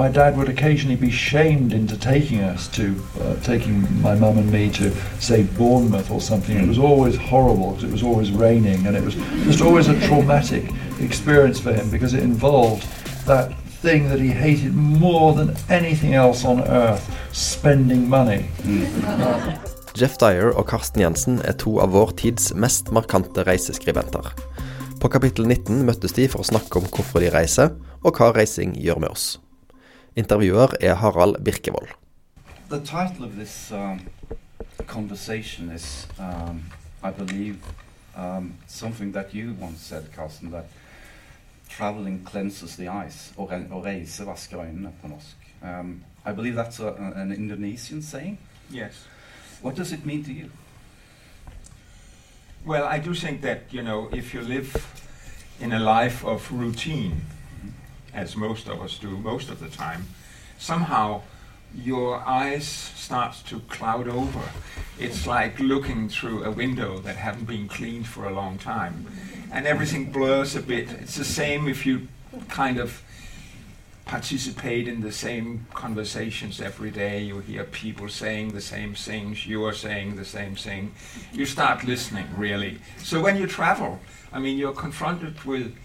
my dad would occasionally be shamed into taking us to, uh, taking my mum and me to, say, Bournemouth or something. It was always horrible because it was always raining and it was just always a traumatic experience for him because it involved that thing that he hated more than anything else on earth spending money. Geoff Dyer og Carsten Jensen er to av vår tids mest markante reiseskribenter. På kapittel 19 møttes de for å snakke om hvorfor de reiser, og hva reising gjør med oss. Intervjuer er Harald Birkevold. The title of this um, conversation is, um, I believe, um, something that you once said, Carsten, that traveling cleanses the eyes, or, or reise vasker øynene på norsk. Um, I believe that's a, an Indonesian saying. Yes. What does it mean to you? Well, I do think that, you know, if you live in a life of routine, as most of us do most of the time, somehow your eyes start to cloud over. It's like looking through a window that haven't been cleaned for a long time. And everything blurs a bit. It's the same if you kind of participate in the same conversations every day. You hear people saying the same things, you are saying the same thing. You start listening, really. So when you travel, I mean, you're confronted with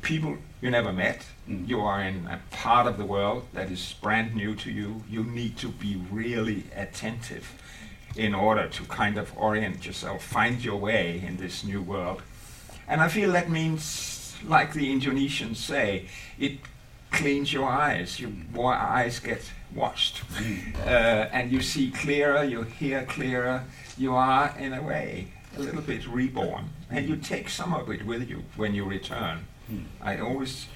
people you never met. Mm. You are in a part of the world that is brand new to you. You need to be really attentive in order to kind of orient yourself, find your way in this new world. And I feel that means, like the Indonesians say, it cleans your eyes. Your eyes get washed, uh, and you see clearer. You hear clearer. You are, in a way, a little bit reborn, and you take some of it with you when you return. I always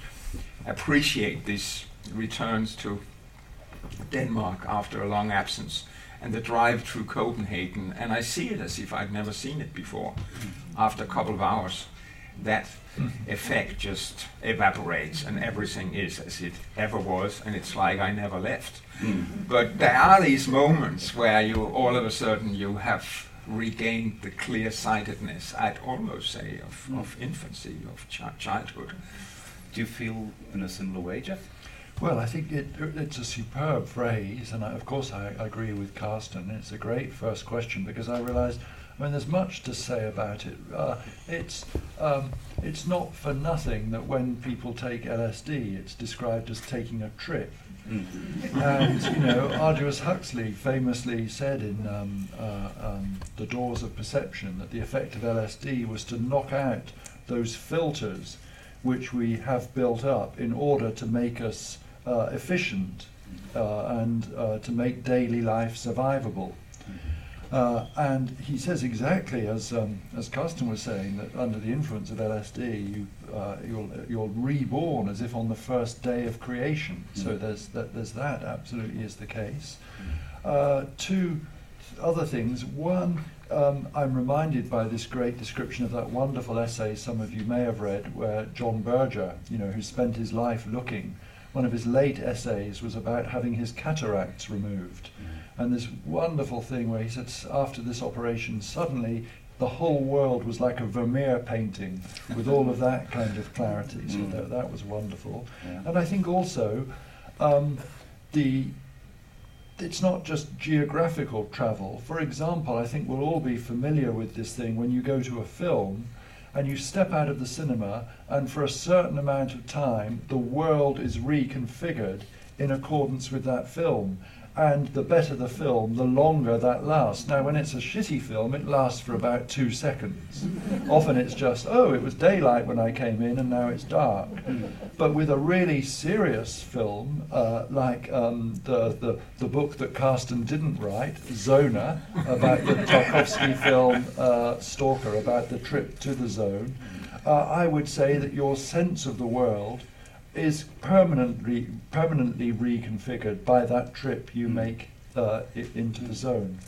appreciate these returns to Denmark after a long absence and the drive through Copenhagen, and I see it as if I'd never seen it before. After a couple of hours, that effect just evaporates, and everything is as it ever was, and it's like I never left. But there are these moments where you all of a sudden you have regained the clear-sightedness, I'd almost say, of, of infancy, of chi- childhood. Do you feel in a similar way, Geoff? Well, I think it, it's a superb phrase, and I, of course I, agree with Carsten. It's a great first question because I realised, I mean, there's much to say about it. Uh, it's um, it's not for nothing that when people take LSD, it's described as taking a trip. And you know, Aldous Huxley famously said in um, uh, um, The Doors of Perception that the effect of LSD was to knock out those filters which we have built up in order to make us uh, efficient uh, and uh, to make daily life survivable. Uh, and he says exactly as um, as Carsten was saying that under the influence of LSD, you uh, you're you're reborn as if on the first day of creation. So there's that there's that absolutely is the case. Uh, two other things. One, um, I'm reminded by this great description of that wonderful essay some of you may have read, where John Berger, you know, who spent his life looking. One of his late essays was about having his cataracts removed. And this wonderful thing where he said, after this operation, suddenly the whole world was like a Vermeer painting with all of that kind of clarity. So Mm. that, that was wonderful. Yeah. And I think also um, the it's not just geographical travel. For example, I think we'll all be familiar with this thing when you go to a film and you step out of the cinema, and for a certain amount of time, the world is reconfigured in accordance with that film. And the better the film, the longer that lasts. Now, when it's a shitty film, it lasts for about two seconds. Often it's just, oh, it was daylight when I came in, and now it's dark. But with a really serious film, uh, like um, the, the, the book that Carsten didn't write, Zona, about the Tarkovsky film uh, Stalker, about the trip to the zone, uh, I would say that your sense of the world is permanently permanently reconfigured by that trip you Mm. make uh, into the zone.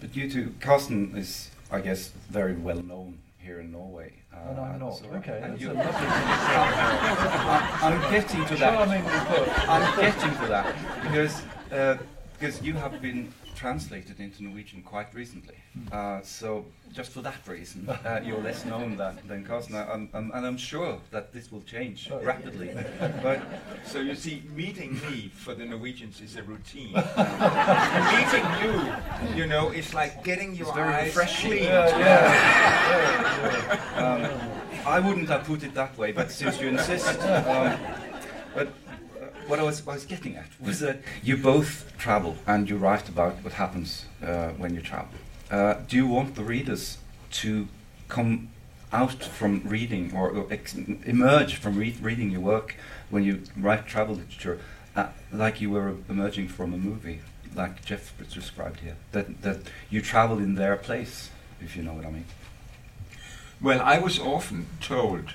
But you two, Carsten is, I guess, very well known here in Norway. Uh, And I'm not. so- Okay, and that's you- a lovely thing to say. I'm getting to that. I'm getting to that because uh, because you have been translated into Norwegian quite recently. Uh, so just for that reason, uh, you're less known than, than Carsten. I- I'm, I'm, and I'm sure that this will change Oh. rapidly. but So you see, meeting me for the Norwegians is a routine. meeting you, you know, it's like getting your It's very eyes refreshing. cleaned. Yeah, yeah, yeah, um, I wouldn't have put it that way, but since you insist. Um, but what I was, what I was getting at was that you both travel and you write about what happens uh, when you travel. Uh, do you want the readers to come out from reading or, or emerge from re- reading your work when you write travel literature uh, like you were emerging from a movie, like Geoff described here? That, that you travel in their place, if you know what I mean. Well, I was often told,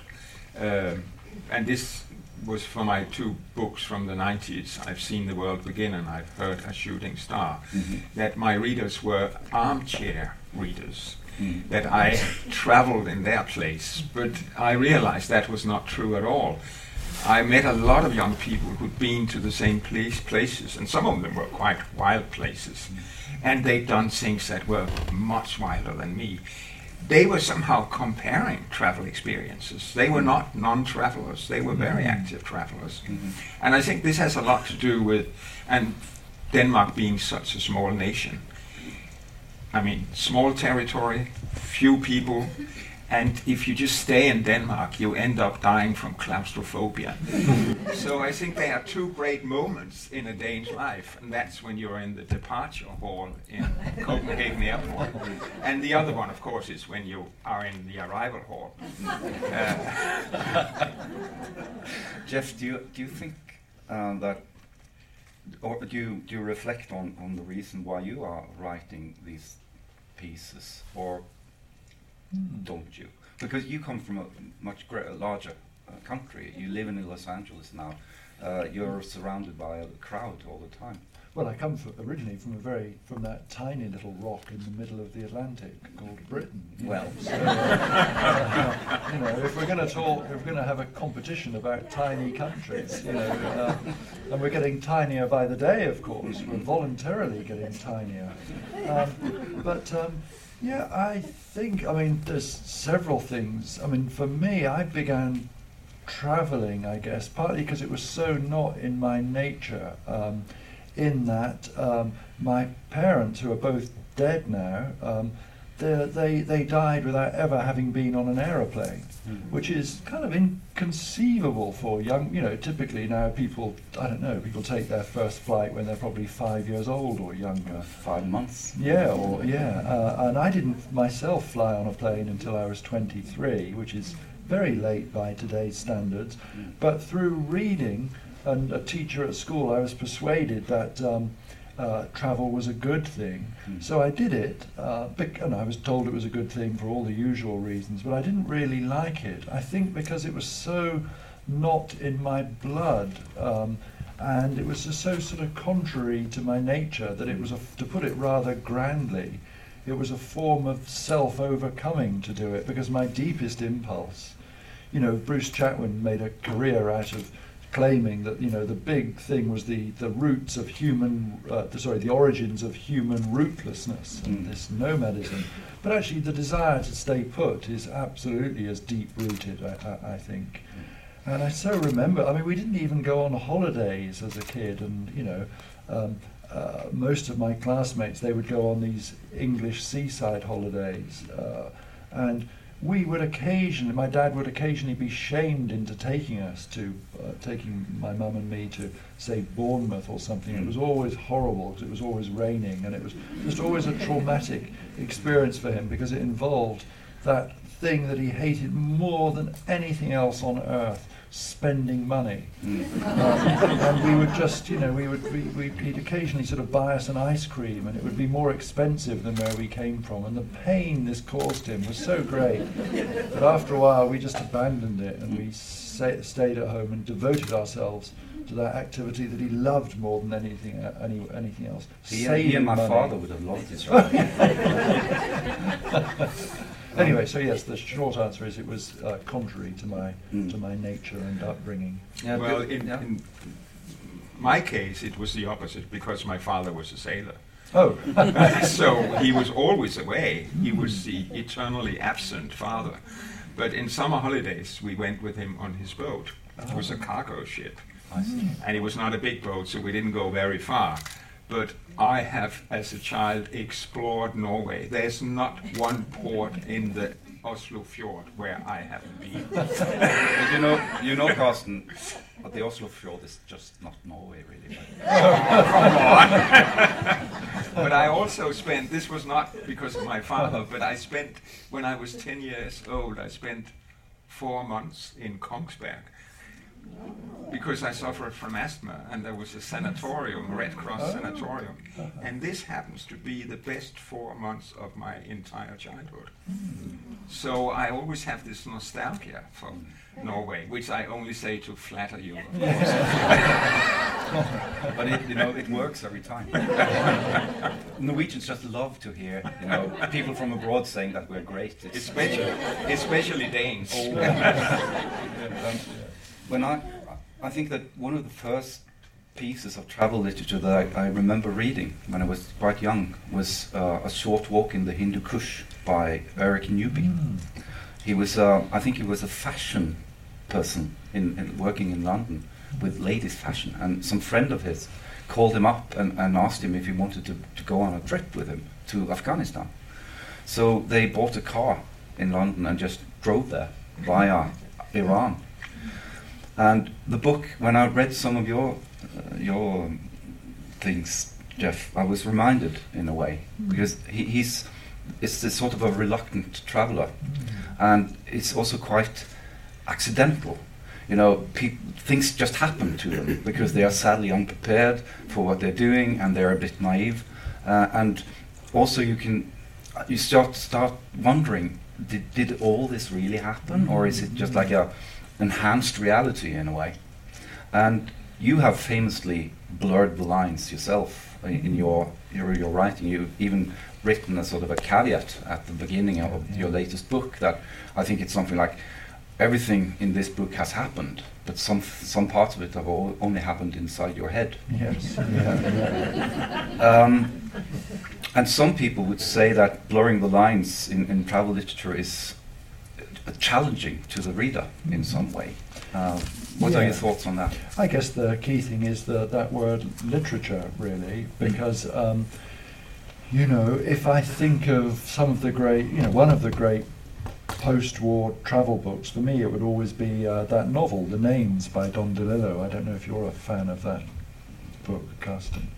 um, and this was for my two books from the 90s, I've Seen the World Begin and I've Heard a Shooting Star, Mhm. that my readers were armchair readers, Mm. that I traveled in their place. But I realized that was not true at all. I met a lot of young people who'd been to the same place, places, and some of them were quite wild places. And they'd done things that were much wilder than me. They were somehow comparing travel experiences. They were not non travelers, they were very active travelers. Mhm. And I think this has a lot to do with, and Denmark being such a small nation. I mean, small territory, few people, and if you just stay in Denmark, you end up dying from claustrophobia. so I think there are two great moments in a Dane's life, and that's when you're in the departure hall in Copenhagen Airport. And the other one, of course, is when you are in the arrival hall. Uh, Geoff, do you do you think uh, that, or do you do you reflect on on the reason why you are writing these pieces, or Hmm. don't you? Because you come from a much greater, larger uh, country. You live in Los Angeles now. Uh, you're surrounded by a crowd all the time. Well, I come from, originally from a very from that tiny little rock in the middle of the Atlantic called Britain. Well. So, uh, you know, if we're going to talk, if we're going to have a competition about tiny countries, you know, uh, and we're getting tinier by the day, of course, we're voluntarily getting tinier. Um, but um, yeah, I think, I mean, there's several things. I mean, for me, I began traveling, I guess, partly because it was so not in my nature. Um, in that um, my parents, who are both dead now, um, they, they they died without ever having been on an aeroplane, which is kind of inconceivable for young. You know, typically now people, I don't know, people take their first flight when they're probably five years old or younger. Five months. Yeah, or yeah, uh, and I didn't myself fly on a plane until I was 23, which is very late by today's standards. But through reading and a teacher at school, I was persuaded that um, uh, travel was a good thing. Mm. So I did it, uh, bec- and I was told it was a good thing for all the usual reasons, but I didn't really like it. I think because it was so not in my blood. Um, and it was just so sort of contrary to my nature that it was, a, to put it rather grandly, it was a form of self overcoming to do it because my deepest impulse, you know, Bruce Chatwin made a career out of claiming that you know the big thing was the the roots of human uh, the, sorry the origins of human rootlessness and Mm. this nomadism. But actually the desire to stay put is absolutely as deep rooted I, I, I think. And I so remember I mean we didn't even go on holidays as a kid and you know um, uh, most of my classmates they would go on these English seaside holidays uh, and we would occasionally, my dad would occasionally be shamed into taking us to, uh, taking my mum and me to, say, Bournemouth or something. It was always horrible because it was always raining and it was just always a traumatic experience for him because it involved that thing that he hated more than anything else on earth, spending money. Mm. Um, and we would just, you know, we would, we, we, he'd occasionally sort of buy us an ice cream, and it would be more expensive than where we came from. And the pain this caused him was so great that after a while we just abandoned it and we sa- stayed at home and devoted ourselves to that activity that he loved more than anything, uh, any, anything else. He, he and my money. father would have loved this. Right? Anyway, so yes, the short answer is it was uh, contrary to my Mm. to my nature and upbringing. Yeah, well, but- in, yeah. in my case, it was the opposite because my father was a sailor. Oh. so he was always away. He was the eternally absent father. But in summer holidays, we went with him on his boat. It was a cargo ship. And it was not a big boat, so we didn't go very far. But I have, as a child, explored Norway. There's not one port in the Oslo fjord where I haven't been. But you know, you know, Carsten, but the Oslo fjord is just not Norway, really. but I also spent, this was not because of my father, but I spent, when I was 10 years old, I spent four months in Kongsberg because I suffered from asthma and there was a sanatorium, Red Cross sanatorium. And this happens to be the best four months of my entire childhood. So I always have this nostalgia for Norway, which I only say to flatter you. of course. But it, you know, it works every time. Norwegians just love to hear, you know, people from abroad saying that we're great. It's, especially, especially Danes. Um, when I, I think that one of the first pieces of travel literature that I, I remember reading when I was quite young was uh, A Short Walk in the Hindu Kush by Eric Newby. He was, uh, I think he was a fashion person in, in working in London with ladies' fashion, and some friend of his called him up and, and asked him if he wanted to, to go on a trip with him to Afghanistan. So they bought a car in London and just drove there via Iran. And the book, when I read some of your uh, your things, Geoff, I was reminded in a way. Because he, he's it's this sort of a reluctant traveller, and it's also quite accidental. You know, pe- things just happen to them because they are sadly unprepared for what they're doing and they're a bit naive, uh, and also you can you start start wondering did, did all this really happen? Or is it just like a enhanced reality in a way. And you have famously blurred the lines yourself i- in your your, your writing. You've even written a sort of a caveat at the beginning of your latest book that i think it's something like everything in this book has happened but some some parts of it have all, only happened inside your head. Yes. Yeah, yeah. um, and some people would say that blurring the lines in, in travel literature is uh, challenging to the reader in some way. Uh, what are your thoughts on that? I guess the key thing is the, that word literature, really, because, um, you know, if I think of some of the great, you know, one of the great post-war travel books, for me it would always be uh, that novel, The Names by Don DeLillo. I don't know if you're a fan of that book, Carsten.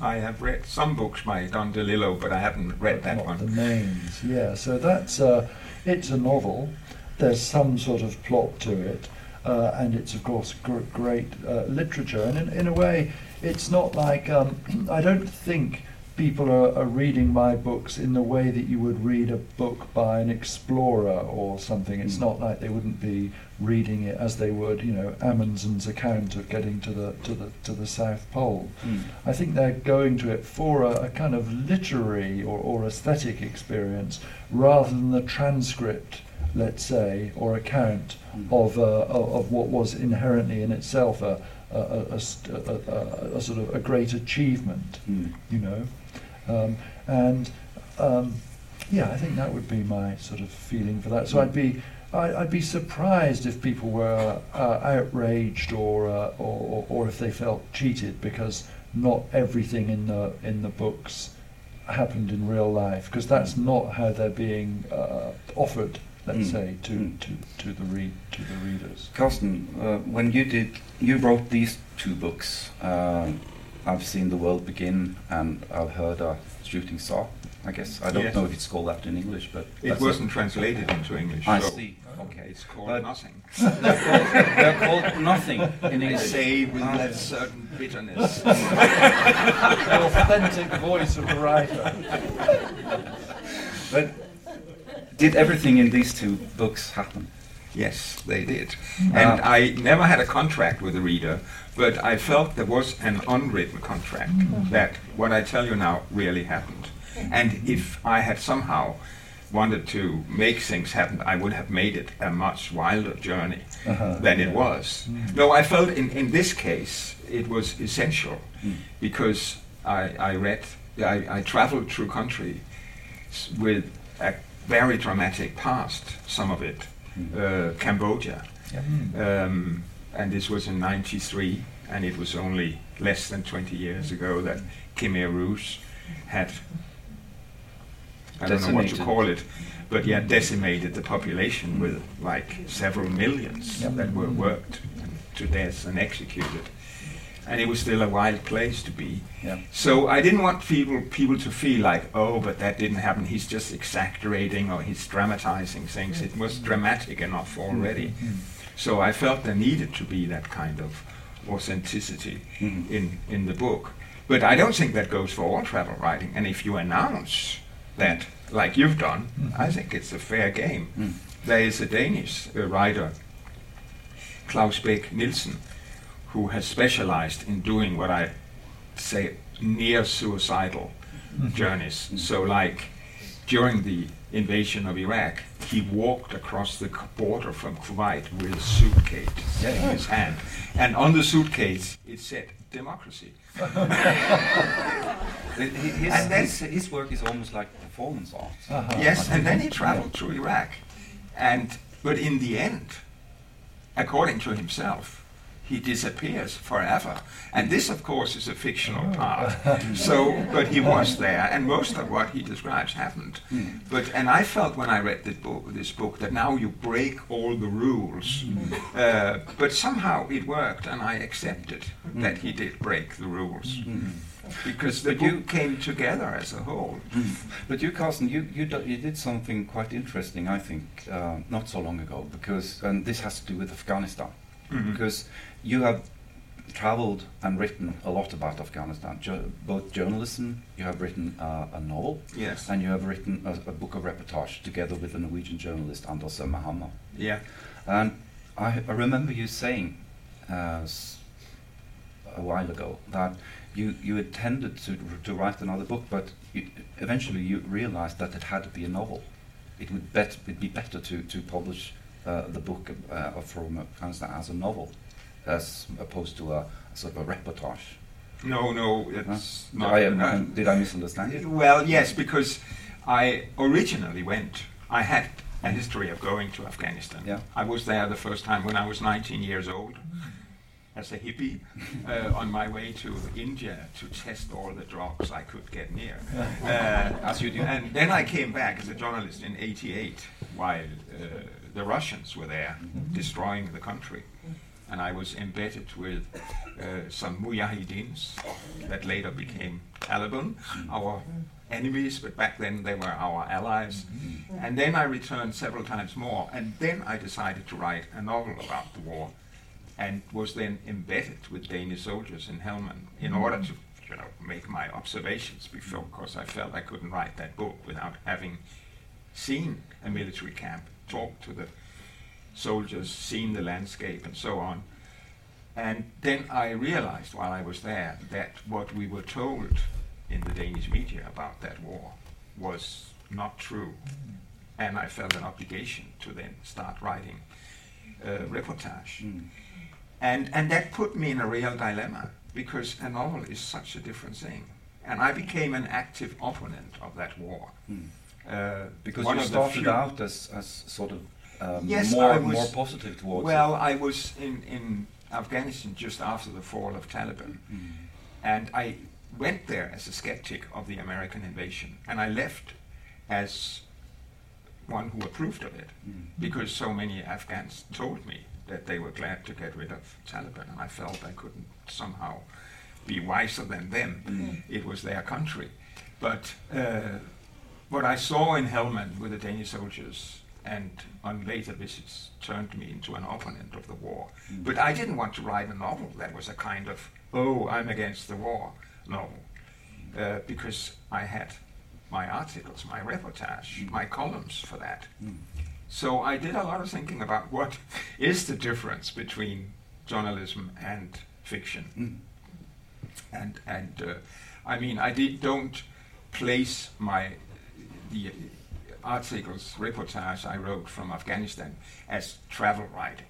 I have read some books by Don DeLillo, but I haven't read that Not one. The Names, yeah. So that's, uh, it's a novel. There's some sort of plot to it. Uh, and it's of course gr- great uh, literature. And in, in a way, it's not like um, I don't think people are, are reading my books in the way that you would read a book by an explorer or something. It's Mm. not like they wouldn't be reading it as they would, you know, Amundsen's account of getting to the to the to the South Pole. I think they're going to it for a, a kind of literary or, or aesthetic experience rather than the transcript, let's say, or account Mm. of, uh, of, what was inherently in itself a, a, a, a a- sort of a great achievement, Mm. you know. Um, and um, yeah, I think that would be my sort of feeling for that. So I'd be I, I'd be surprised if people were uh, outraged or, uh, or, or or if they felt cheated because not everything in the in the books happened in real life because that's not how they're being uh, offered. Let's Mm. say to, Mm. to, to the read to the readers. Carsten, uh, when you did, you wrote these two books. Uh, I've seen the world begin, and I've heard a shooting star. I guess I don't Yes. know if it's called that in English, but It wasn't translated into English. I so see. Okay, It's called But- nothing. they're called, they're called nothing in They English. say with Ah. that certain bitterness. the authentic voice of the writer. But did everything in these two books happen? Yes, they did. Ah. And I never had a contract with the reader, but I felt there was an unwritten contract that what I tell you now really happened. And if I had somehow wanted to make things happen, I would have made it a much wilder journey Uh-huh, than it yeah. was. No, I felt in, in this case it was essential Mm. because I, I read I, I traveled through country with a very dramatic past. Some of it, uh, Cambodia, um, and this was in '93, and it was only less than 20 years ago that Khmer Rouge had. I don't know what to call it, but yeah, decimated the population with like several millions Yep. that were worked to death and executed. And it was still a wild place to be. Yeah. So I didn't want people people to feel like, oh, but that didn't happen. He's just exaggerating or he's dramatizing things. It was dramatic enough already. So I felt there needed to be that kind of authenticity Mhm. in in the book. But I don't think that goes for all travel writing. And if you announce that, like you've done, I think it's a fair game. Mm. There is a Danish uh, writer, Claus Beck-Nielsen, who has specialized in doing what I say near suicidal journeys. So, like during the invasion of Iraq, he walked across the border from Kuwait with a suitcase Yeah. in his hand, and on the suitcase it said democracy. Hi- hi- His, And then- his, his work is almost like performance art. Uh-huh. Yes, and then he traveled through Iraq, and but in the end, according to himself, he disappears forever. And this, of course, is a fictional part. So, but he was there, and most of what he describes happened. But and I felt when I read this book, this book, that now you break all the rules. Uh, but somehow it worked, and I accepted that he did break the rules. Because the But you- book came together as a whole. But you, Carsten, you, you, do, you did something quite interesting, I think, uh, not so long ago, because, and this has to do with Afghanistan, Mhm. because you have traveled and written a lot about Afghanistan, jo- both journalism, you have written uh, a novel, Yes. and you have written a, a book of reportage together with the Norwegian journalist Anders Sømme Hammer. Yeah. And I, I remember you saying uh, a while ago that you, you intended to, to write another book, but you, eventually you realized that it had to be a novel. It would bet, it'd be better to, to publish uh, the book uh, from Afghanistan as a novel, as opposed to a, sort of a reportage. No, no, Huh? it's Did not. I, um, did I misunderstand it? well, yes, because I originally went. I had a history of going to Afghanistan. Yeah. I was there the first time when I was 19 years old, as a hippie, uh, on my way to India to test all the drugs I could get near. Uh, As you do. And then I came back as a journalist in '88 while uh, the Russians were there destroying the country. And I was embedded with uh, some Mujahideens that later became Taliban, mm-hmm. our enemies, but back then they were our allies. Mm-hmm. And then I returned several times more, and then I decided to write a novel about the war, and was then embedded with Danish soldiers in Helmand in order mm-hmm. to, you know, make my observations before, because I felt I couldn't write that book without having seen a military camp, talked to the soldiers, seen the landscape, and so on. And then I realized while I was there that what we were told in the Danish media about that war was not true. And I felt an obligation to then start writing uh, reportage. Mm. And, and that put me in a real dilemma because a novel is such a different thing. And I became an active opponent of that war. Mm. Uh, Because one you started out as, as sort of um, Yes, more was- more positive towards Well, it. I was in, in Afghanistan just after the fall of Taliban, Mm. and I went there as a skeptic of the American invasion, and I left as one who approved of it Mm. because so many Afghans told me that they were glad to get rid of Taliban, and I felt I couldn't somehow be wiser than them. Mm. It was their country. But uh, what I saw in Helmand with the Danish soldiers and on later visits turned me into an opponent of the war. Mm. But I didn't want to write a novel that was a kind of, oh, I'm against the war novel. Uh, because I had my articles, my reportage, Mm. my columns for that. Mm. So I did a lot of thinking about what is the difference between journalism and fiction. Mm. And and uh, I mean I did, don't place my the articles reportage I wrote from Afghanistan as travel writing.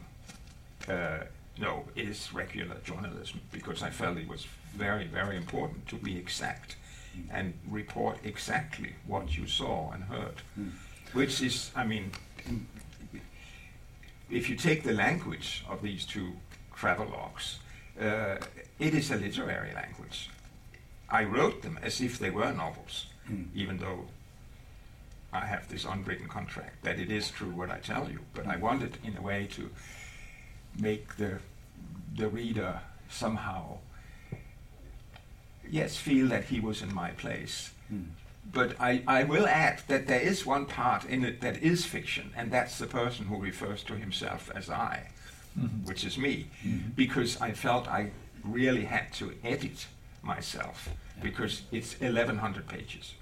Uh, no, it is regular journalism because I felt it was very very important to be exact and report exactly what you saw and heard. Mm. Which is, I mean, if you take the language of these two travelogues, uh, it is a literary language. I wrote them as if they were novels, Mm. even though I have this unwritten contract that it is true what I tell you. But I wanted, in a way, to make the the reader somehow, yes, feel that he was in my place. Mm. But I, I will add that there is one part in it that is fiction, and that's the person who refers to himself as I, Mhm. which is me, Mhm. because I felt I really had to edit myself because it's 1100 pages.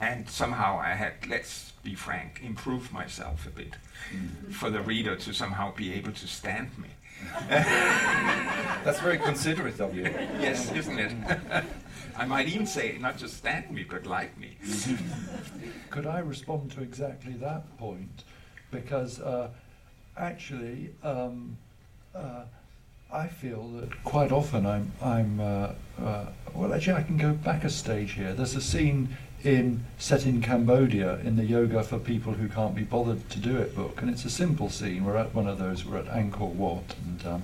And somehow I had, let's be frank, improved myself a bit Mm. for the reader to somehow be able to stand me. That's very considerate of you. yes, isn't it? I might even say not just stand me, but like me. Could I respond to exactly that point? Because uh, actually, um, uh, I feel that quite often I'm, I'm uh, uh, well, actually, I can go back a stage here. There's a scene in set in Cambodia in the Yoga for People Who Can't Be Bothered to Do It book, and it's a simple scene. We're at one of those. We're at Angkor Wat, and um,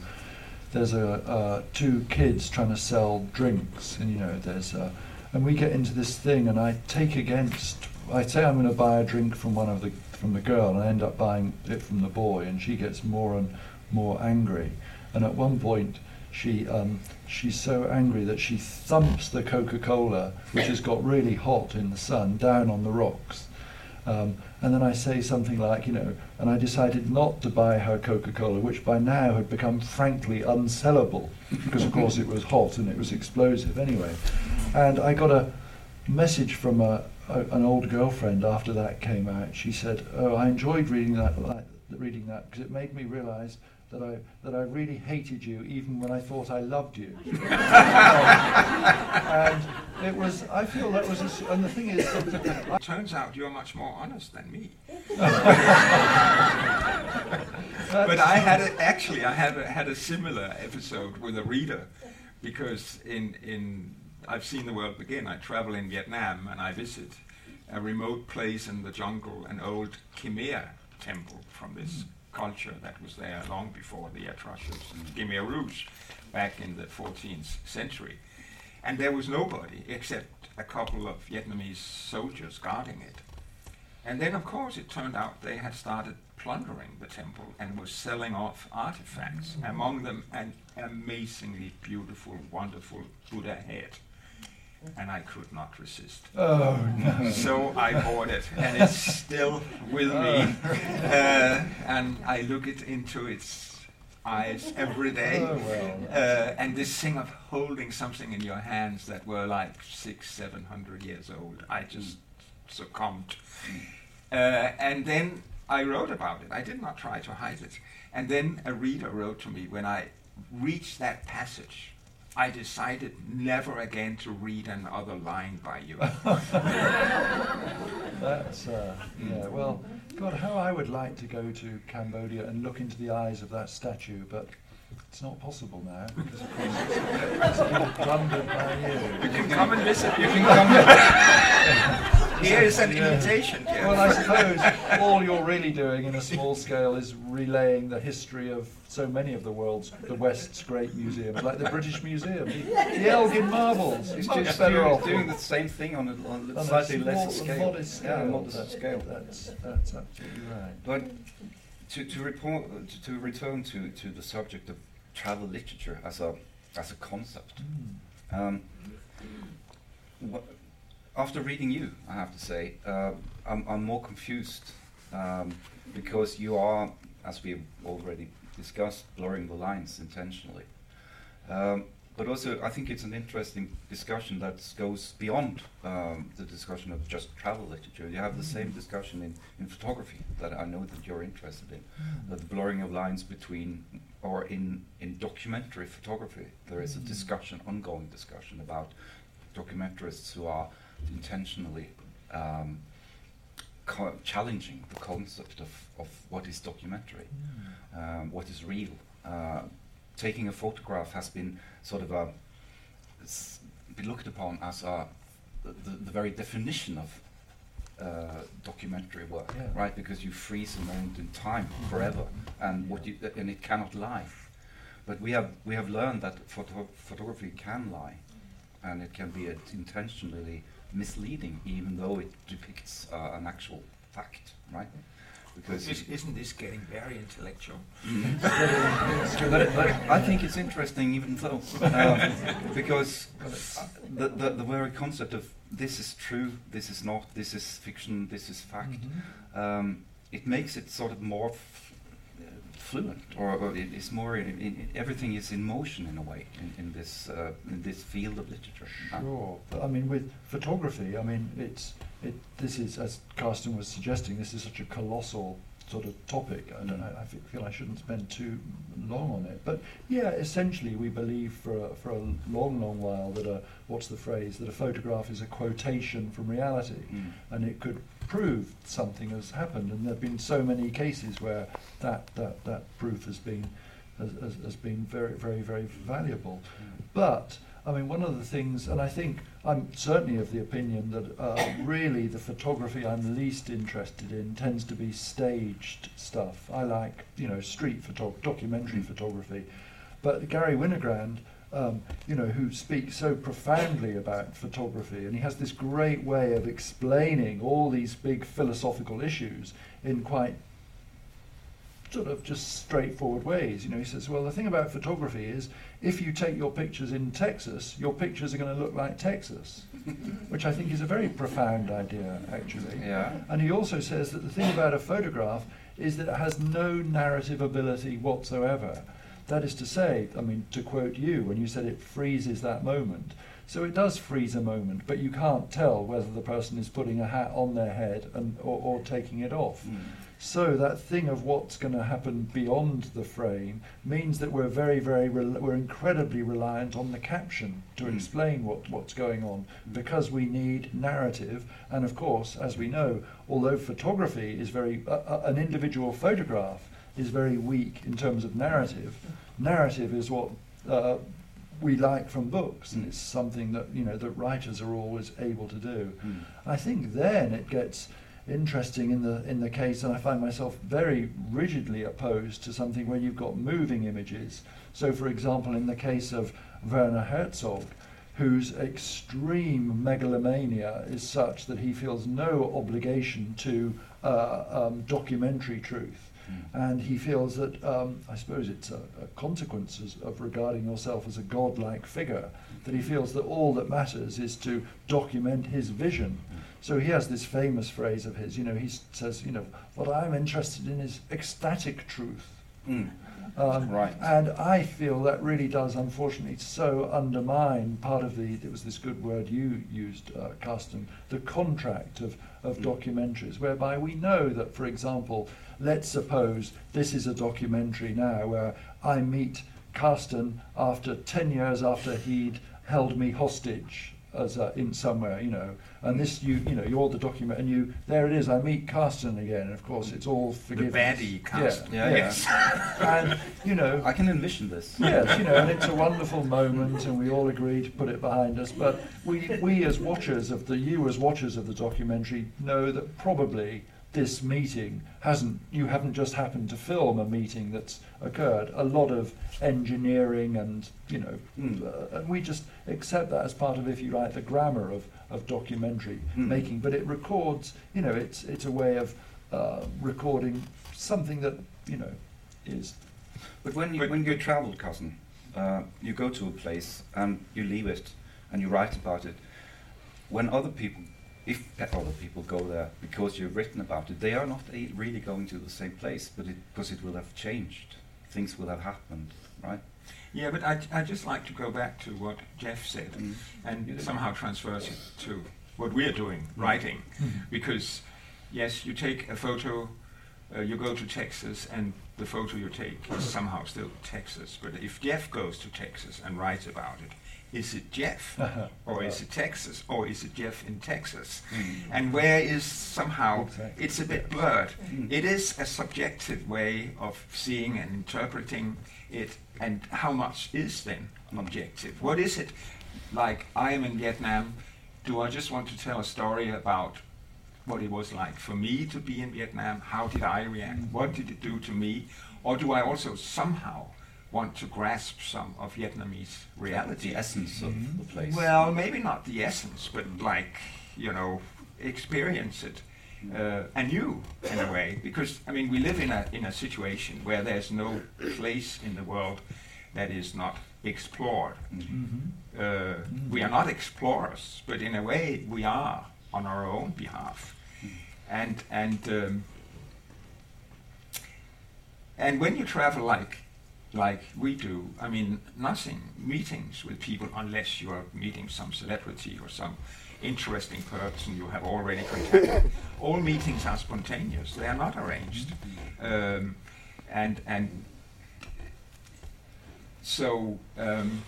there's a uh, two kids trying to sell drinks, and you know there's uh, and we get into this thing, and I take against. I say I'm going to buy a drink from one of the from the girl, and I end up buying it from the boy, and she gets more and more angry, and at one point she um, she's so angry that she thumps the Coca-Cola, which has got really hot in the sun, down on the rocks. Um, and then I say something like, you know, and I decided not to buy her Coca-Cola, which by now had become frankly unsellable, because of course it was hot and it was explosive anyway. And I got a message from a, a, an old girlfriend after that came out. She said, "Oh, I enjoyed reading that, reading that, because it made me realise that I that I really hated you, even when I thought I loved you." and it was. I feel that was. A, s- and the thing is, that Turns out you're much more honest than me. But I had a, actually I had a, had a similar episode with a reader because in in I've seen the world begin. I travel in Vietnam and I visit a remote place in the jungle, an old Khmer temple from this culture that was there long before the Atrocious and Khmer Rouge back in the 14th century. And there was nobody except a couple of Vietnamese soldiers guarding it. And then, of course, it turned out they had started plundering the temple and was selling off artifacts, among them an amazingly beautiful, wonderful Buddha head. And I could not resist. oh no. So I bought it, and it's still with me. Uh, and I look it into its eyes every day. Oh, well. Uh, and this thing of holding something in your hands that were like six, seven hundred years old, I just succumbed. Uh, and then I wrote about it. I did not try to hide it. And then a reader wrote to me when I reached that passage. I decided never again to read another line by you. That's uh, yeah. Well, God, how I would like to go to Cambodia and look into the eyes of that statue, but it's not possible now because of course it's, it's plundered by You you. can come and visit. You can come. Here is an Yeah. invitation, dear. Well, I suppose all you're really doing in a small scale is relaying the history of so many of the world's, the West's great museums, like the British Museum, the, the Elgin marbles. He's Much just better doing, off doing the same thing on a, on a on a slightly small- lesser a scale. modest Yeah, scale. modest That's- scale. That's that's absolutely right. But to, to, report, to, to return to, to the subject of travel literature as a, as a concept, Mm. um, wha- after reading you, I have to say, uh, I'm, I'm more confused um, because you are, as we've already discussed, blurring the lines intentionally. Um, but also, I think it's an interesting discussion that goes beyond um, the discussion of just travel literature. You have the same discussion in, in photography that I know that you're interested in. Uh, the blurring of lines between, or in, in documentary photography, there is a Mm. discussion, ongoing discussion about documentarists who are intentionally um, co- challenging the concept of, of what is documentary, um, what is real. Uh, taking a photograph has been sort of a, s- be looked upon as a the, the very definition of uh, documentary work, Yeah. right? Because you freeze a moment in time forever, and what you and it cannot lie. But we have we have learned that photo photography can lie, and it can be intentionally misleading, even though it depicts uh, an actual fact, right? Because Is, isn't this getting very intellectual? Mm. but, but I think it's interesting, even though, um, because the, the, the very concept of this is true, this is not, this is fiction, this is fact, Mhm. um, it makes it sort of more fluent, or, or it is more. In, in, everything is in motion in a way in, in this uh, in this field of literature. Sure, but I mean, with photography, I mean, it's it. This is, as Carsten was suggesting, this is such a colossal sort of topic. I don't. I, I fe- feel I shouldn't spend too long on it. But yeah, essentially, we believe for a, for a long, long while that a what's the phrase that a photograph is a quotation from reality, Mm. and it could prove something has happened. And there have been so many cases where that that, that proof has been has, has, been very, very, very valuable. But I mean, one of the things, and I think I'm certainly of the opinion that uh, really the photography I'm least interested in tends to be staged stuff. I like, you know, street photo- documentary photography. But Garry Winogrand, um, you know, who speaks so profoundly about photography, and he has this great way of explaining all these big philosophical issues in quite sort of just straightforward ways. You know, he says, well, the thing about photography is if you take your pictures in Texas, your pictures are going to look like Texas, which I think is a very profound idea, actually. Yeah. And he also says that the thing about a photograph is that it has no narrative ability whatsoever. That is to say, I mean, to quote you, when you said it freezes that moment. So it does freeze a moment, but you can't tell whether the person is putting a hat on their head and, or, or taking it off. Mm. So that thing of what's going to happen beyond the frame means that we're very, very, rel- we're incredibly reliant on the caption to Mm. explain what, what's going on because we need narrative. And of course, as we know, although photography is very, uh, uh, an individual photograph is very weak in terms of narrative, narrative is what uh, we like from books, and Mm. it's something that you know that writers are always able to do. Mm. I think then it gets interesting in the in the case, and I find myself very rigidly opposed to something where you've got moving images. So, for example, in the case of Werner Herzog, whose extreme megalomania is such that he feels no obligation to uh, um, documentary truth. Mm. And he feels that, um, I suppose it's a, a consequence of regarding yourself as a godlike figure, that he feels that all that matters is to document his vision. So he has this famous phrase of his, you know, he says, you know, what I'm interested in is ecstatic truth. Mm. Um, Right. And I feel that really does, unfortunately, so undermine part of the, it was this good word you used, uh, Carsten, the contract of, of Mm. documentaries, whereby we know that, for example, let's suppose this is a documentary now where I meet Carsten after 10 years after he'd held me hostage as a, in somewhere, you know, and this you you know you're the document and you there it is I meet Carsten again and of course it's all The forgiveness baddie cast. Yeah, yeah. yes. and you know I can envision this. yes you know and it's a wonderful moment and we all agree to put it behind us but we we as watchers of the you as watchers of the documentary know that probably this meeting hasn't you haven't just happened to film a meeting that's occurred a lot of engineering and you know Mm. uh, and we just accept that as part of if you like the grammar of of documentary Mm. making but it records you know it's it's a way of uh, recording something that you know is But when you, But- when you travel, Carsten, uh, you go to a place and you leave it and you write about it. When other people, if other people go there because you've written about it, they are not a- really going to the same place, but it, because it will have changed. Things will have happened, right? Yeah, but I, I just like to go back to what Geoff said Mm. And do. somehow transverse it to what we are doing, writing. Because, yes, you take a photo, uh, you go to Texas, and the photo you take is somehow still Texas. But if Geoff goes to Texas and writes about it, is it Geoff? or is it Texas? Or is it Geoff in Texas? Mm. And where is somehow, Exactly. it's a bit blurred. Mm. It is a subjective way of seeing and interpreting it, and how much is then Mm. objective? What is it? Like, I am in Vietnam, do I just want to tell a story about what it was like for me to be in Vietnam? How did I react? What did it do to me? Or do I also somehow want to grasp some of Vietnamese reality? The essence of the place. Well, maybe not the essence, but like, you know, experience it uh, anew in a way. Because, I mean, we live in a, in a situation where there's no place in the world that is not explored. Mm-hmm. Uh, we are not explorers, but in a way we are on our own behalf. And, and, um, and when you travel like, like we do, I mean, nothing, meetings with people, unless you are meeting some celebrity or some interesting person you have already contacted. All meetings are spontaneous; they are not arranged, um, and and so um,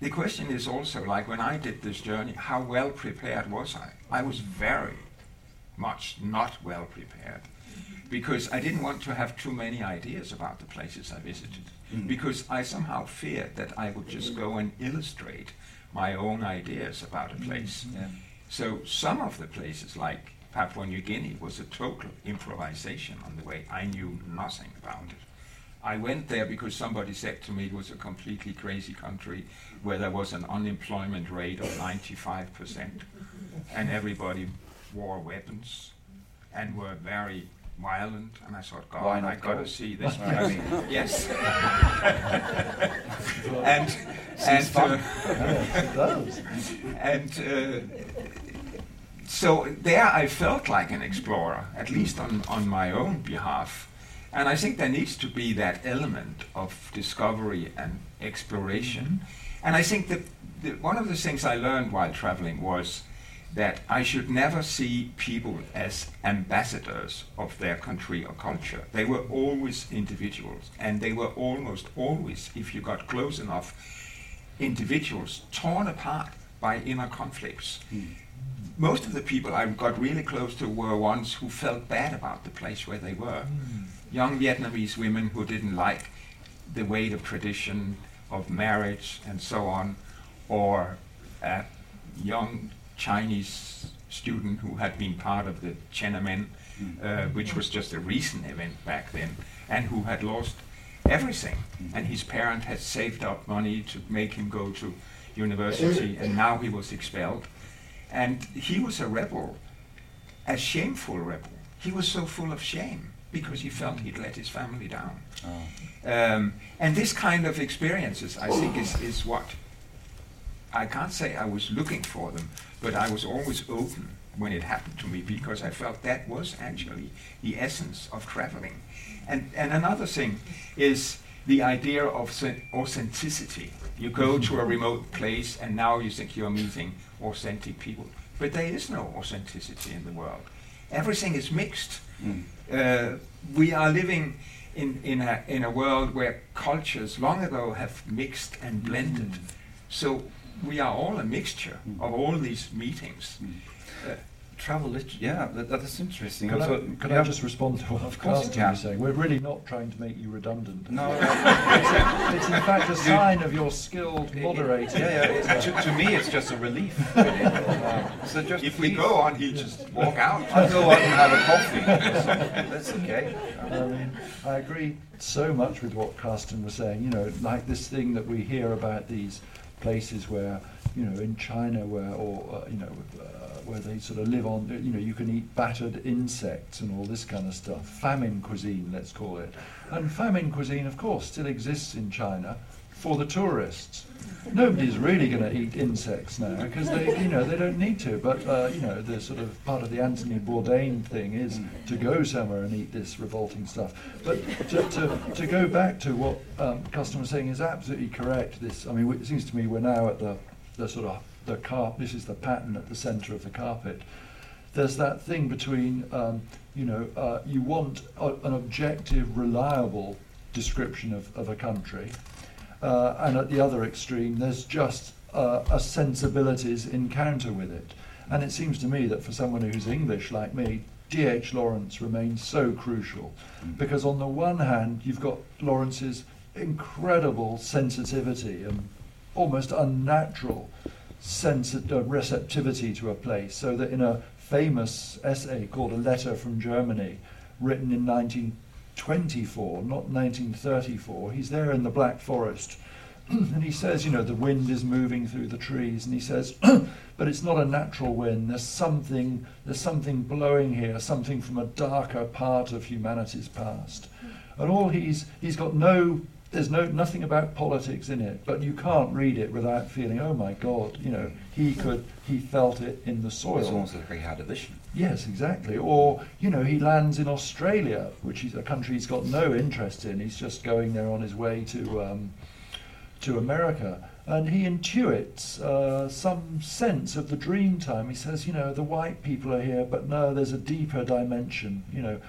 the question is also like when I did this journey, how well prepared was I? I was very much not well prepared because I didn't want to have too many ideas about the places I visited Mm. because I somehow feared that I would just go and illustrate my own ideas about a place. yeah. So some of the places, like Papua New Guinea, was a total improvisation on the way. I knew nothing about it. I went there because somebody said to me it was a completely crazy country where there was an unemployment rate of 95% and everybody wore weapons and were very violent. And I thought, God, Why not I got to see this I mean, yes. and and fun. uh, Yes, it does. and uh, so there I felt like an explorer, at least on, on my own behalf. And I think there needs to be that element of discovery and exploration. And I think that the, one of the things I learned while traveling was that I should never see people as ambassadors of their country or culture. They were always individuals, and they were almost always, if you got close enough, individuals torn apart by inner conflicts. Hmm. Most of the people I got really close to were ones who felt bad about the place where they were. Hmm. Young Vietnamese women who didn't like the weight of tradition, of marriage, and so on, or a young Chinese student who had been part of the Tiananmen, uh, which was just a recent event back then, and who had lost everything. And his parent had saved up money to make him go to university, and now he was expelled. And he was a rebel, a shameful rebel. He was so full of shame because he felt he'd let his family down. Oh. Um, and this kind of experiences, I think, is, is what I can't say I was looking for them, but I was always open when it happened to me because I felt that was actually the essence of traveling. And, and another thing is the idea of authenticity. You go to a remote place and now you think you're meeting authentic people. But there is no authenticity in the world. Everything is mixed. Mm. Uh, we are living in, in, a, in a world where cultures long ago have mixed and blended. So we are all a mixture Mm. of all these meetings. Mm. Uh, Travel lit- yeah, that, that is interesting. Could, I, Also, could yeah, I just respond to what Of you Carsten can. was saying? We're really not trying to make you redundant. No, It's in fact a sign of your skilled moderator. yeah, yeah. it- to, to me, it's just a relief. really. So just if we go on, he'll just walk out. I'll go out and have a coffee. That's okay. I mean, I agree so much with what Carsten was saying. You know, like this thing that we hear about these places where, you know, in China where, or uh, you know, uh, where they sort of live on, you know, you can eat battered insects and all this kind of stuff. Famine cuisine, let's call it. And famine cuisine, of course, still exists in China for the tourists. Nobody's really going to eat insects now because they, you know, they don't need to. But uh, you know, the sort of part of the Anthony Bourdain thing is to go somewhere and eat this revolting stuff. But to, to, to go back to what um, Carsten was saying is absolutely correct. This, I mean, it seems to me we're now at the the sort of the carp. This is the pattern at the centre of the carpet. There's that thing between, um, you know, uh, you want a, an objective, reliable description of, of a country, uh, and at the other extreme, there's just uh, a sensibilities encounter with it. And it seems to me that for someone who's English like me, D.H. Lawrence remains so crucial because on the one hand, you've got Lawrence's incredible sensitivity and almost unnatural sense of uh, receptivity to a place. So that in a famous essay called A Letter from Germany, written in 1924, not 1934, he's there in the Black Forest. and he says, you know, the wind is moving through the trees, and he says, but it's not a natural wind. There's something, there's something blowing here, something from a darker part of humanity's past. And all he's, he's got no there's no nothing about politics in it, but you can't read it without feeling, oh my God, you know, he could, he felt it in the soil. It's almost like he had a vision. Yes, exactly. Or you know, he lands in Australia, which is a country he's got no interest in. He's just going there on his way to um, to America, and he intuits uh, some sense of the dream time. He says, you know, the white people are here, but no, there's a deeper dimension. You know,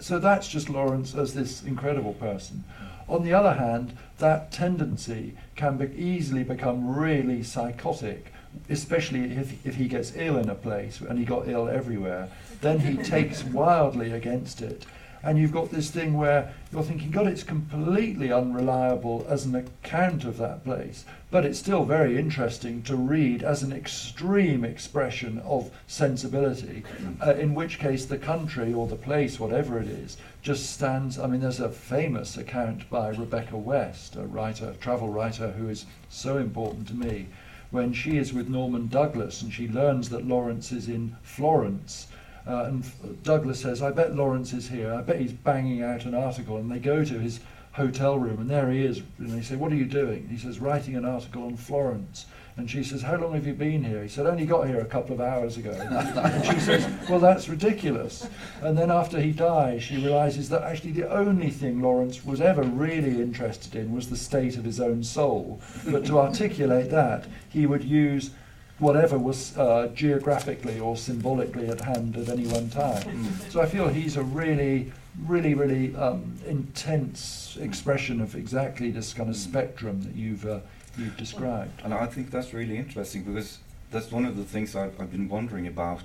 so that's just Lawrence as this incredible person. On the other hand, that tendency can be easily become really psychotic, especially if, if he gets ill in a place, and he got ill everywhere. Then he takes wildly against it. And you've got this thing where you're thinking, God, it's completely unreliable as an account of that place, but it's still very interesting to read as an extreme expression of sensibility, uh, in which case the country or the place, whatever it is, just stands. I mean, there's a famous account by Rebecca West, a writer, travel writer who is so important to me, when she is with Norman Douglas and she learns that Lawrence is in Florence uh, and Douglas says, I bet Lawrence is here. I bet he's banging out an article. And they go to his hotel room, and there he is. And they say, What are you doing? He says, Writing an article on Florence. And she says, How long have you been here? He said, Only got here a couple of hours ago. and she says, Well, that's ridiculous. And then after he dies, she realizes that actually the only thing Lawrence was ever really interested in was the state of his own soul. But to articulate that, he would use whatever was uh, geographically or symbolically at hand at any one time. Mm. So I feel he's a really, really, really um, intense expression of exactly this kind of spectrum that you've uh, you've described. And I think that's really interesting because that's one of the things I've, I've been wondering about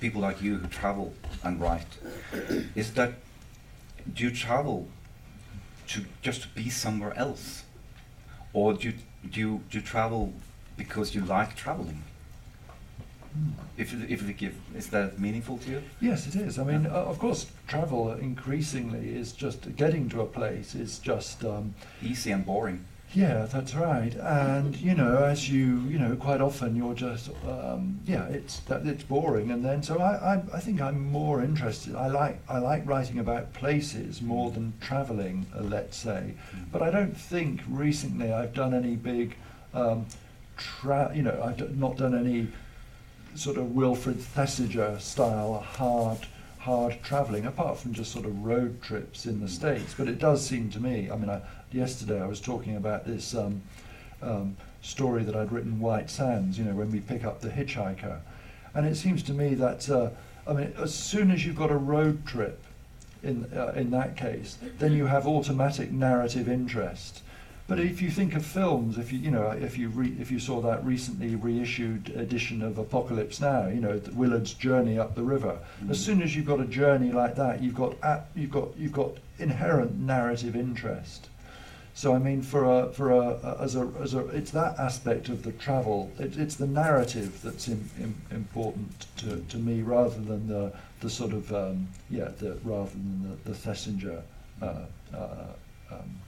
people like you who travel and write is that do you travel to just to be somewhere else or do you, do you, do you travel because you like traveling. Hmm. If, if we give, is that meaningful to you? Yes, it is. I mean, uh, of course, travel increasingly is just getting to a place is just um, easy and boring. Yeah, that's right. And you know, as you you know, quite often you're just um, yeah, it's that it's boring. And then so I, I I think I'm more interested. I like I like writing about places more than traveling, uh, let's say. Mm. But I don't think recently I've done any big. Um, tra- you know, I've not done any sort of Wilfred Thesiger style hard hard travelling, apart from just sort of road trips in the States. But it does seem to me, I mean, I, yesterday I was talking about this um, um, story that I'd written, White Sands, you know, when we pick up the hitchhiker. And it seems to me that, uh, I mean, as soon as you've got a road trip, in, uh, in that case, then you have automatic narrative interest. But if you think of films, if you you know if you re, if you saw that recently reissued edition of Apocalypse Now, you know Willard's journey up the river. Mm. As soon as you've got a journey like that, you've got at, you've got you've got inherent narrative interest. So I mean, for a for a, a as a as a it's that aspect of the travel. It, it's the narrative that's in, in, important to, to me rather than the the sort of um, yeah the rather than the, the Thesiger. Uh, uh, um,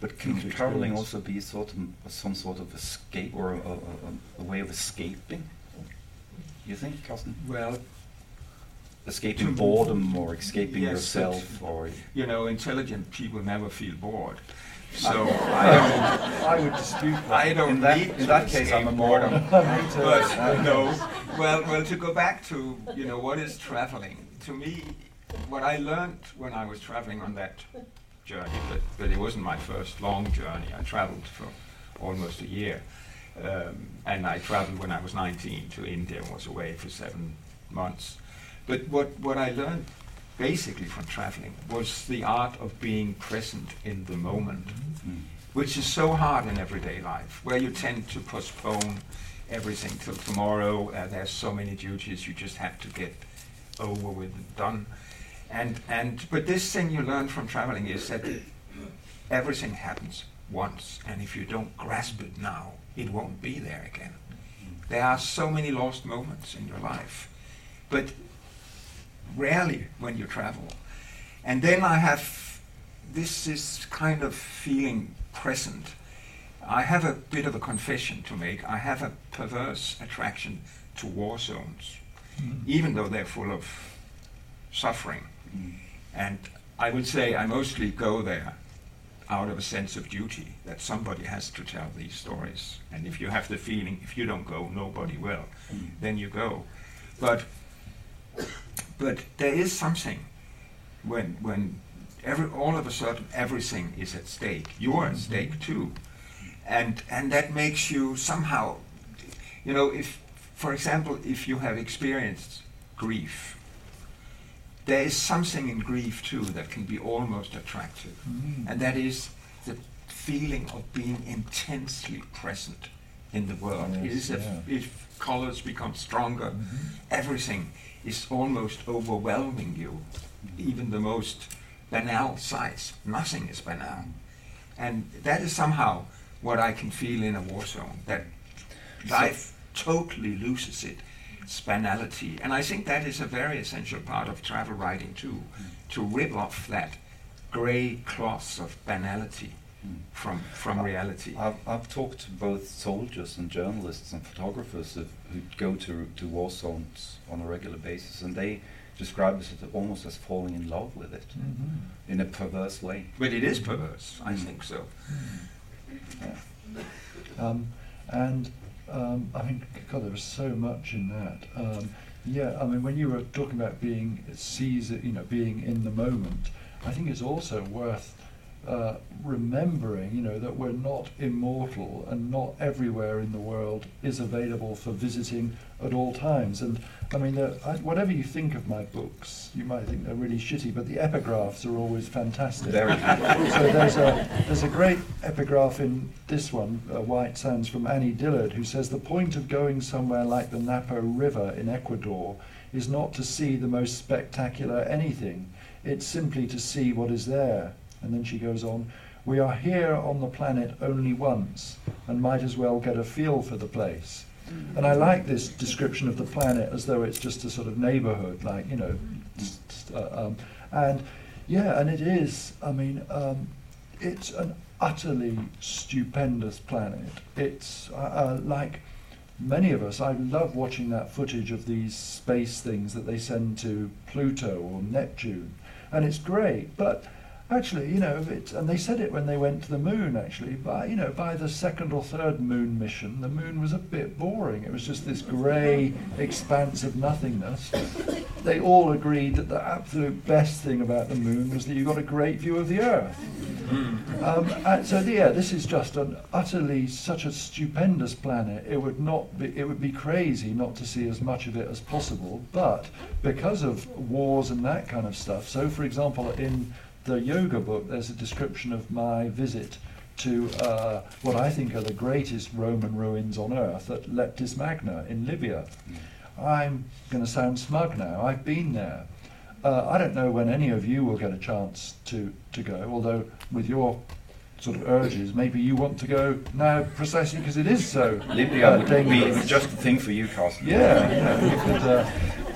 but can traveling also be sort of some sort of escape or a, a, a way of escaping? You think, Carsten? Well, escaping boredom or escaping yes, yourself, or you know, intelligent people never feel bored. So I, I, I would dispute that. I don't in that, need in that case, I'm a boredom. but no, well, well, to go back to you know what is traveling to me, what I learned when I was traveling on that journey, but, but it wasn't my first long journey. I traveled for almost a year. Um, and I traveled when I was 19 to India and was away for seven months. But what, what I learned basically from traveling was the art of being present in the moment, mm. which is so hard in everyday life, where you tend to postpone everything till tomorrow. Uh, there's so many duties you just have to get over with and done. And, and, but this thing you learn from traveling is that everything happens once, and if you don't grasp it now, it won't be there again. There are so many lost moments in your life, but rarely when you travel. And then I have this is kind of feeling present. I have a bit of a confession to make. I have a perverse attraction to war zones, Mm. even though they're full of suffering. Mm. And I would say I mostly go there out of a sense of duty that somebody has to tell these stories. And if you have the feeling, if you don't go, nobody will, Mm. then you go. But but there is something when when every all of a sudden everything is at stake. You're at stake too, and and that makes you somehow, you know, if for example, if you have experienced grief, there is something in grief too that can be almost attractive, Mm. and that is the feeling of being intensely present in the world. it Yes, is if, yeah. if colors become stronger, Mhm. everything is almost overwhelming you, even the most banal sights. Nothing is banal. And that is somehow what I can feel in a war zone, that life totally loses it, its banality. And I think that is a very essential part of travel writing too, to rip off that grey cloth of banality. From, from reality. I've, I've talked to both soldiers and journalists and photographers of, who go to, to war zones on a regular basis, and they describe it as almost as falling in love with it Mhm. in a perverse way. But it is perverse, I Mm. think so. Yeah. Um, and um, I mean, God, there was so much in that. Um, yeah, I mean, when you were talking about being seize, you know, being in the moment, I think it's also worth uh, remembering, you know, that we're not immortal and not everywhere in the world is available for visiting at all times. And I mean, I, whatever you think of my books, you might think they're really shitty, but the epigraphs are always fantastic. Very good. so there's a there's a great epigraph in this one, uh, White Sands, from Annie Dillard, who says the point of going somewhere like the Napo River in Ecuador is not to see the most spectacular anything. It's simply to see what is there. And then she goes on, we are here on the planet only once and might as well get a feel for the place. And I like this description of the planet as though it's just a sort of neighborhood, like, you know, uh, um, and yeah, and it is, I mean, um, it's an utterly stupendous planet. It's uh, uh, like many of us, I love watching that footage of these space things that they send to Pluto or Neptune, and it's great, but actually, you know, it, and they said it when they went to the moon. Actually, by you know, by the second or third moon mission, the moon was a bit boring. It was just this grey expanse of nothingness. They all agreed that the absolute best thing about the moon was that you got a great view of the Earth. Um, and so yeah, this is just an utterly such a stupendous planet. It would not be, it would be crazy not to see as much of it as possible. But because of wars and that kind of stuff, so for example, in the yoga book, there's a description of my visit to uh, what I think are the greatest Roman ruins on earth at Leptis Magna in Libya. I'm going to sound smug now. I've been there. Uh, I don't know when any of you will get a chance to, to go, although with your sort of urges, maybe you want to go now precisely because it is so Libya uh, would be just the thing for you, Carsten. Yeah, yeah, you could, uh,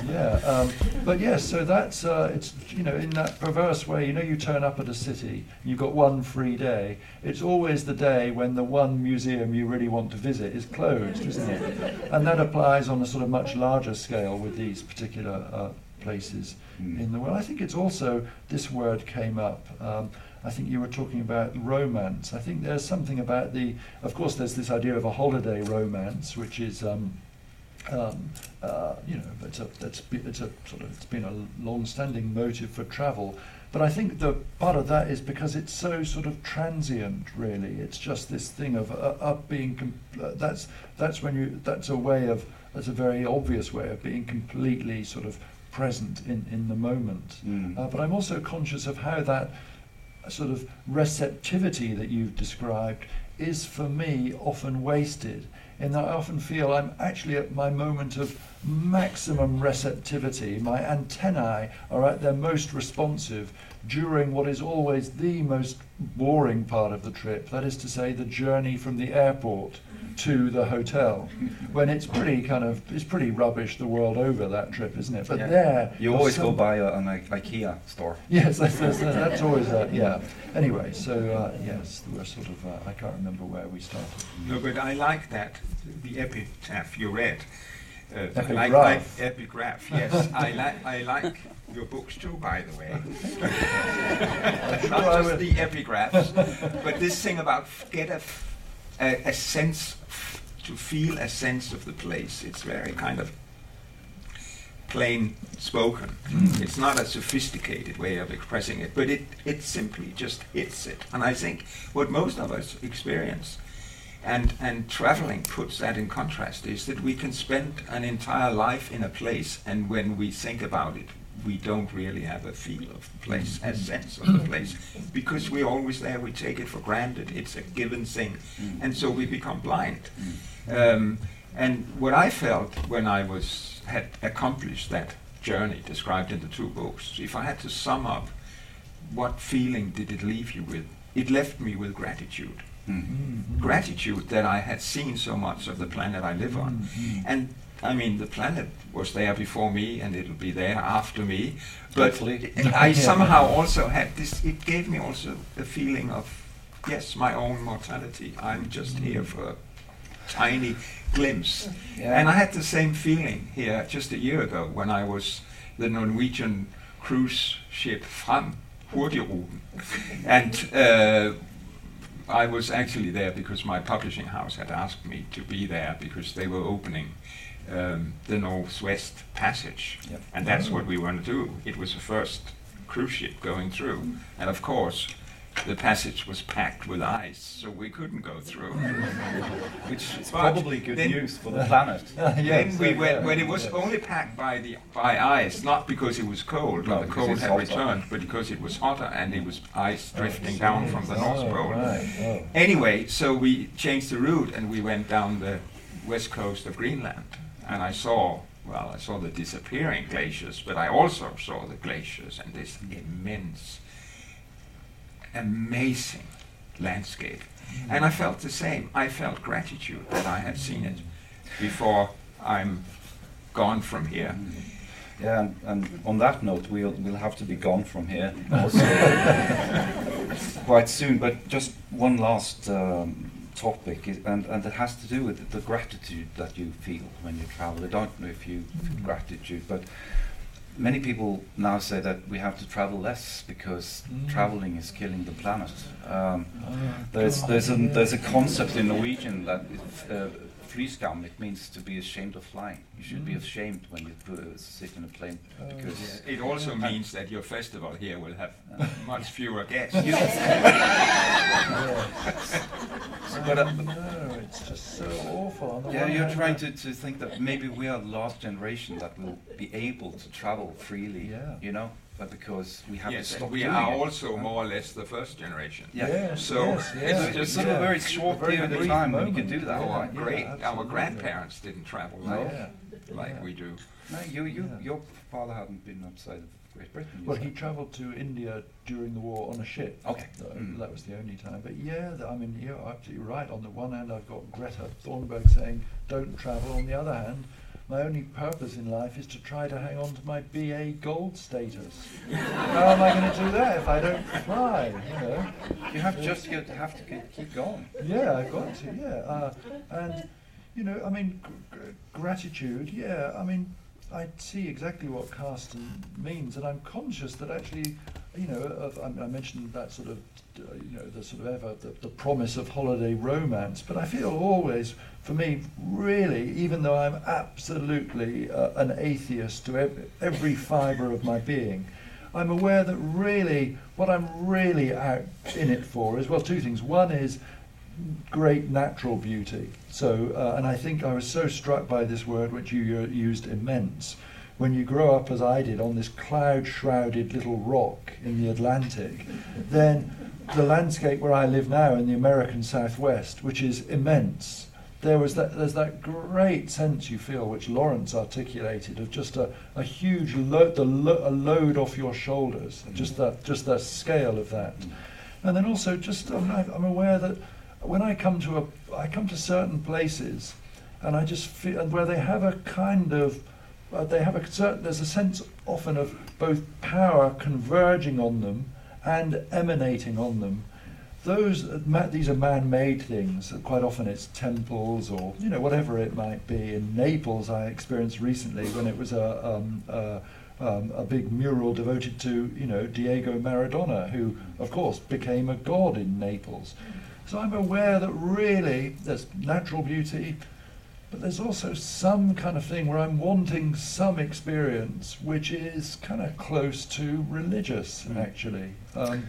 yeah. Um, but yes, so that's uh, it's you know in that perverse way. You know, you turn up at a city, you've got one free day. It's always the day when the one museum you really want to visit is closed, isn't it? And that applies on a sort of much larger scale with these particular uh, places Mm. in the world. I think it's also this word came up. Um, I think you were talking about romance. I think there's something about the. Of course, there's this idea of a holiday romance, which is. Um, um, uh, you know, it's a, it's, it's a sort of, it's been a long-standing motive for travel. But I think the part of that is because it's so sort of transient, really. It's just this thing of uh, up being, com- uh, that's, that's when you, that's a way of, that's a very obvious way of being completely sort of present in, in the moment. Mm. Uh, but I'm also conscious of how that sort of receptivity that you've described is for me often wasted. In that I often feel I'm actually at my moment of maximum receptivity. My antennae are at their most responsive during what is always the most boring part of the trip, that is to say, the journey from the airport to the hotel, when it's pretty kind of, it's pretty rubbish the world over that trip, isn't it? But Yeah. there, You there's always go some- by a, an I- IKEA store. Yes, that's, that's, that's always, uh, yeah. Anyway, so uh, yes, we're sort of, uh, I can't remember where we started. No, but I like that, the epitaph you read. Uh, I Epigraph. like, like epigraph, yes. I, like I like your books too, by the way. Not just the epigraphs, but this thing about get a sense, to feel a sense of the place. It's very kind of plain spoken. Mm. It's not a sophisticated way of expressing it, but it, it simply just hits it. And I think what most of us experience, and, and traveling puts that in contrast, is that we can spend an entire life in a place, and when we think about it, we don't really have a feel of the place, a sense of the place, because we're always there, we take it for granted, it's a given thing, Mm. and so we become blind. Mm. Um, and what I felt when I was had accomplished that journey described in the two books, if I had to sum up, what feeling did it leave you with? It left me with gratitude. Mm. Mm, Gratitude that I had seen so much of the planet I live on. Mm, And I mean, the planet was there before me, and it'll be there after me. But. I somehow also had this. It gave me also a feeling of, yes, my own mortality. I'm just here for a tiny glimpse. Yeah. And I had the same feeling here just a year ago when I was the Norwegian cruise ship Fram Hurtigruten, and uh, I was actually there because my publishing house had asked me to be there because they were opening um, the Northwest Passage, Yep. and that's what we want to do. It was the first cruise ship going through, and of course. The passage was packed with ice, so we couldn't go through. Which is probably good news for the planet. yes, then we uh, went, when it was yeah. only packed by the by ice, not because it was cold, No, the cold had hotter. returned, but because it was hotter and it was ice drifting Oh, down from the North oh, Pole. Right. Oh. Anyway, so we changed the route and we went down the west coast of Greenland, and I saw. Well, I saw the disappearing glaciers, but I also saw the glaciers and this immense, amazing landscape. And I felt the same. I felt gratitude that I had seen it before I'm gone from here. Yeah, and, and on that note, we'll we'll have to be gone from here also quite soon. But just one last um, topic, is, and and it has to do with the gratitude that you feel when you travel. I don't know if you feel Mm. gratitude, but many people now say that we have to travel less because Mm. traveling is killing the planet. Um, Oh, there's there's a there's a concept in Norwegian that is, uh, flyskam. It means to be ashamed of flying. You should be Mm. ashamed when you uh, sit in a plane Oh, because It also means that your festival here will have much fewer guests. But, uh, no, it's just so awful. On yeah, you're trying uh, to, to think that maybe we are the last generation that will be able to travel freely. Yeah. You know, but because we have yes, to stop we doing are it. also more or less the first generation. Yeah. Yes, So, yes, it's yeah, It's just sort yeah. of a very short Very period of brief time when you can do that. Oh, Yeah, great! Our grandparents didn't travel No. like, Yeah. like Yeah. we do. No, you, you, Yeah. your father hadn't been outside of Great Britain. Well, said. he travelled to India during the war on a ship. Okay. Mm. That was the only time. But yeah, th- I mean, you're absolutely right. On the one hand, I've got Greta Thunberg saying, don't travel. On the other hand, my only purpose in life is to try to hang on to my BA gold status. How am I going to do that if I don't fly? You know? You have just you have to keep going. Yeah, I've got to. Yeah, uh, and you know, I mean, gr- gr- gratitude. Yeah, I mean, I see exactly what Carsten means, and I'm conscious that actually, you know, of, I, I mentioned that sort of, uh, you know, the sort of ever the, the promise of holiday romance. But I feel always, for me, really, even though I'm absolutely uh, an atheist to ev- every fibre of my being. I'm aware that really what I'm really out in it for is well two things. One is great natural beauty. So, uh, and I think I was so struck by this word which you used, immense, when you grow up as I did on this cloud shrouded little rock in the Atlantic, then the landscape where I live now in the American Southwest, which is immense, there was that there's that great sense you feel which Lawrence articulated of just a, a huge load the lo- a load off your shoulders just that just the scale of that. And then also just um, I, I'm aware that when I come to a I come to certain places and I just feel and where they have a kind of uh, they have a certain there's a sense often of both power converging on them and emanating on them those these are man-made things. Quite often it's temples or you know whatever it might be. In Naples, I experienced recently when it was a um, a, um, a big mural devoted to you know Diego Maradona, who of course became a god in Naples. So I'm aware that really there's natural beauty, but there's also some kind of thing where I'm wanting some experience which is kind of close to religious Mm. actually. Um,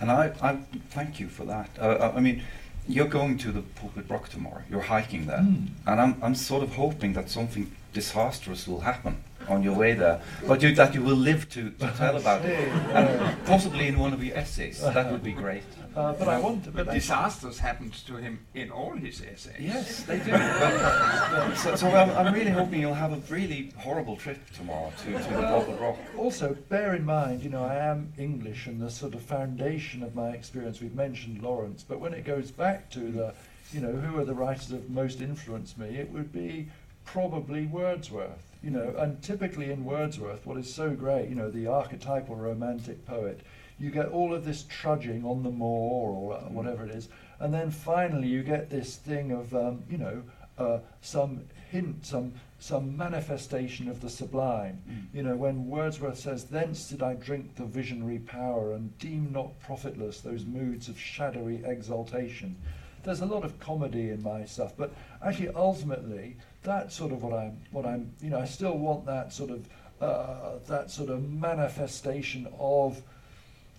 And I, I thank you for that. Uh, I mean, you're going to the Pulpit Rock tomorrow. You're hiking there, Mm. and I'm, I'm sort of hoping that something disastrous will happen on your way there, but you, that you will live to, to tell about it, and possibly in one of your essays. That would be great. Uh, but I want to. But disasters happened to him in all his essays. Yes, they do. But, so so I'm, I'm really hoping you'll have a really horrible trip tomorrow to, to the Rock. also bear in mind, you know, I am English, and the sort of foundation of my experience. We've mentioned Lawrence, but when it goes back to the, you know, who are the writers that have most influenced me, it would be probably Wordsworth. You know, and typically in Wordsworth, what is so great, you know, the archetypal romantic poet, you get all of this trudging on the moor or uh, whatever it is, and then finally you get this thing of, um, you know, uh, some hint, some some manifestation of the sublime. You know, when Wordsworth says, "Thence did I drink the visionary power, and deem not profitless those moods of shadowy exaltation." There's a lot of comedy in my stuff, but actually, ultimately, that's sort of what I'm. What I'm. You know, I still want that sort of uh, that sort of manifestation of.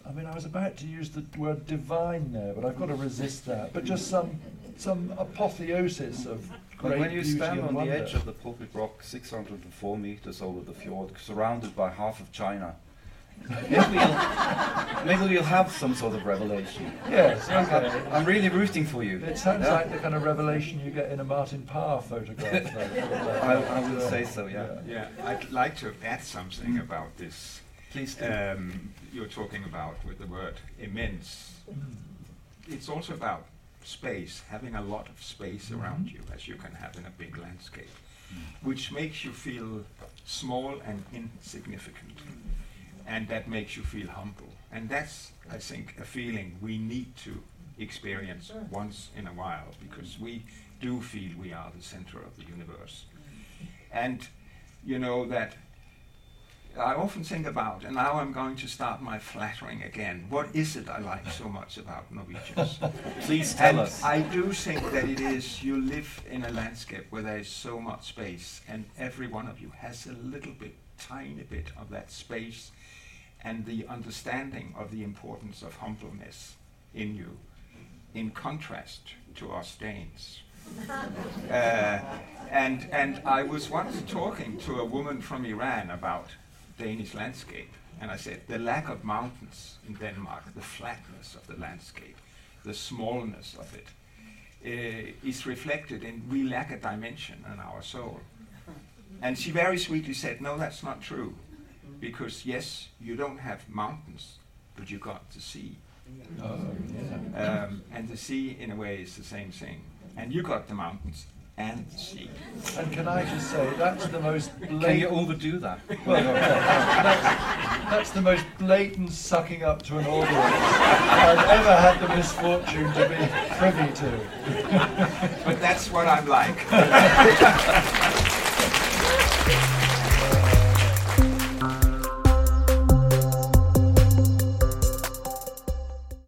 I mean, I was about to use the word divine there, but I've got to resist that. But just some some apotheosis of great when you stand and on the edge of the Pulpit Rock, 604 meters over the fjord, surrounded by half of China, maybe you'll, maybe you'll have some sort of revelation. Yes, I'm, okay. I'm really rooting for you. It sounds Yeah. like the kind of revelation you get in a Martin Parr photograph. I, I would say so, yeah. Yeah, I'd like to add something about this. Please do. Um, you're talking about with the word immense. It's also about space, having a lot of space around Mhm. you, as you can have in a big landscape, which makes you feel small and insignificant. And that makes you feel humble. And that's, I think, a feeling we need to experience once in a while because we do feel we are the center of the universe. And you know that I often think about, and now I'm going to start my flattering again. What is it I like so much about Norwegians? Please tell and us. I do think that it is you live in a landscape where there is so much space, and every one of you has a little bit, tiny bit of that space, and the understanding of the importance of humbleness in you, in contrast to our Danes. Uh, and and I was once talking to a woman from Iran about Danish landscape, and I said the lack of mountains in Denmark, the flatness of the landscape, the smallness of it, uh, is reflected in we lack a dimension in our soul. And she very sweetly said, "No, that's not true, because yes, you don't have mountains, but you got the sea." Oh, yeah. Um, and the sea, in a way, is the same thing. And you got the mountains and the sea. And can I just say that's the most Can you overdo that? Well, that's, that's the most blatant sucking up to an audience I've ever had the misfortune to be privy to. But that's what I'm like.